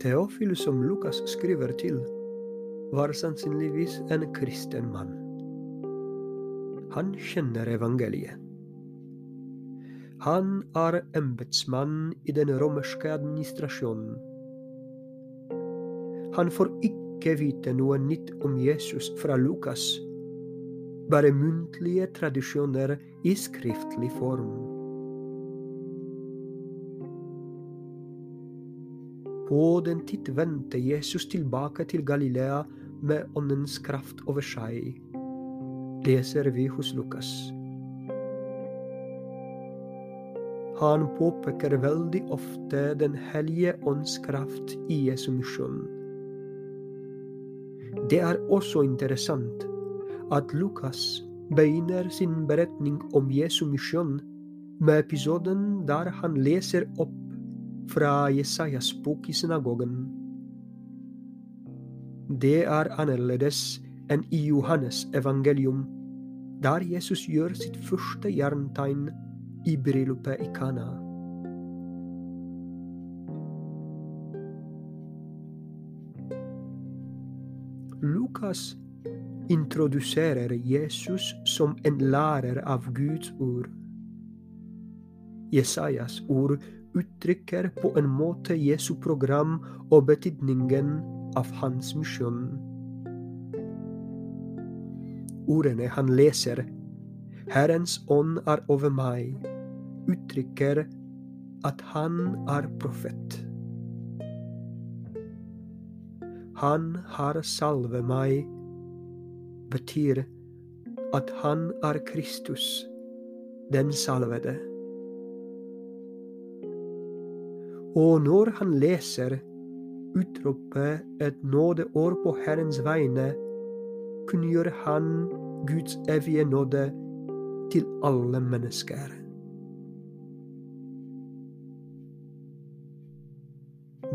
Teofilus som Lukas skriver til, var sannsynligvis en kristen mann. Han kjenner evangeliet. Han er embetsmann i den romerske administrasjonen. Han får ikke vite noe nytt om Jesus fra Lukas, bare muntlige tradisjoner i skriftlig form. På den tid vendte Jesus tilbake til Galilea med Åndens kraft over seg, leser vi hos Lukas. Han påpeker veldig ofte Den hellige ånds kraft i Jesu misjon. Det er også interessant at Lukas begynner sin beretning om Jesu misjon med episoden der han leser opp fra Jesajas bok i synagogen. Det er annerledes enn i Johannes evangelium, der Jesus gjør sitt første jerntegn i bryllupet i Kana. Lukas introduserer Jesus som en lærer av Guds ord. Jesajas ord uttrykker på en måte Jesu program og betydningen av hans misjon. Ordene han leser, 'Herrens ånd er over meg', uttrykker at han er profet. Han har salvet meg, betyr at han er Kristus, den salvede. Og når han leser utroper et nådeår på Herrens vegne, kunngjør han Guds evige nåde til alle mennesker.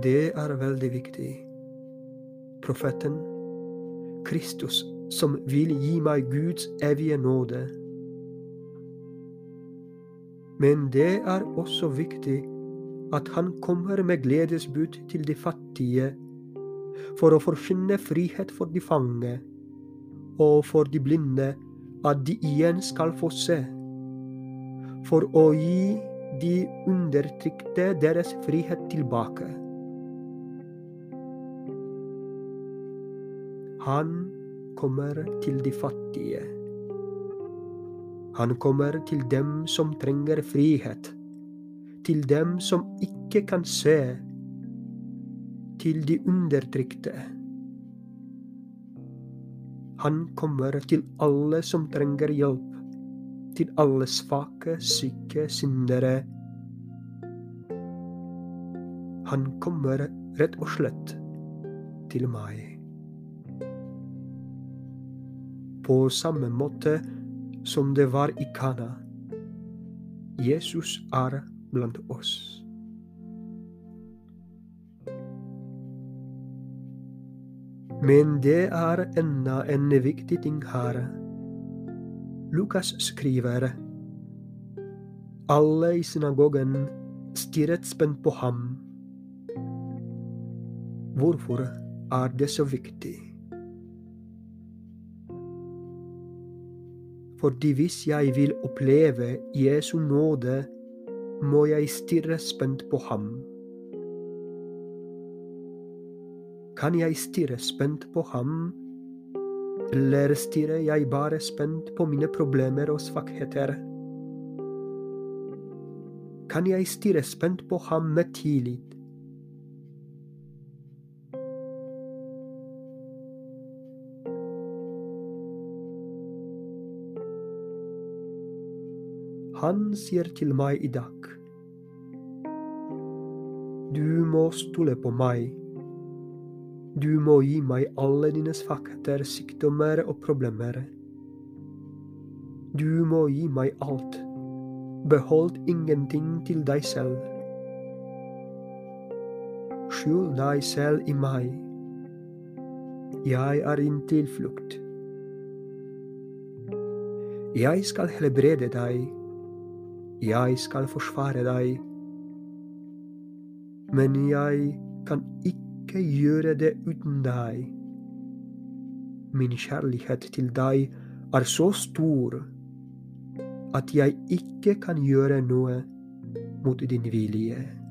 Det er veldig viktig. Profeten, Kristus, som vil gi meg Guds evige nåde. Men det er også viktig at han kommer med gledesbud til de fattige, for å forkynne frihet for de fange, og for de blinde at de igjen skal få se, for å gi de undertrykte deres frihet tilbake. Han kommer til de fattige. Han kommer til dem som trenger frihet til dem som ikke kan se, til de undertrykte. Han kommer til alle som trenger hjelp, til alle svake, syke syndere. Han kommer rett og slett til meg. På samme måte som det var i Kana. Jesus er blant oss. Men det er enda en viktig ting her. Lukas skriver alle i synagogen stirret spent på ham. Hvorfor er det så viktig? Fordi hvis jeg vil oppleve Jesu nåde må jeg stirre spent på ham. Kan jeg stirre spent på ham, eller stirrer jeg bare spent på mine problemer og svakheter? Kan jeg stirre spent på ham med tillit? Han sier til meg i dag, du må stole på meg. Du må gi meg alle dine svakheter, sykdommer og problemer. Du må gi meg alt. Behold ingenting til deg selv. Skjul deg selv i meg. Jeg er din tilflukt. Jeg skal helbrede deg. Jeg skal forsvare deg. Men jeg kan ikke gjøre det uten deg. Min kjærlighet til deg er så stor at jeg ikke kan gjøre noe mot din vilje.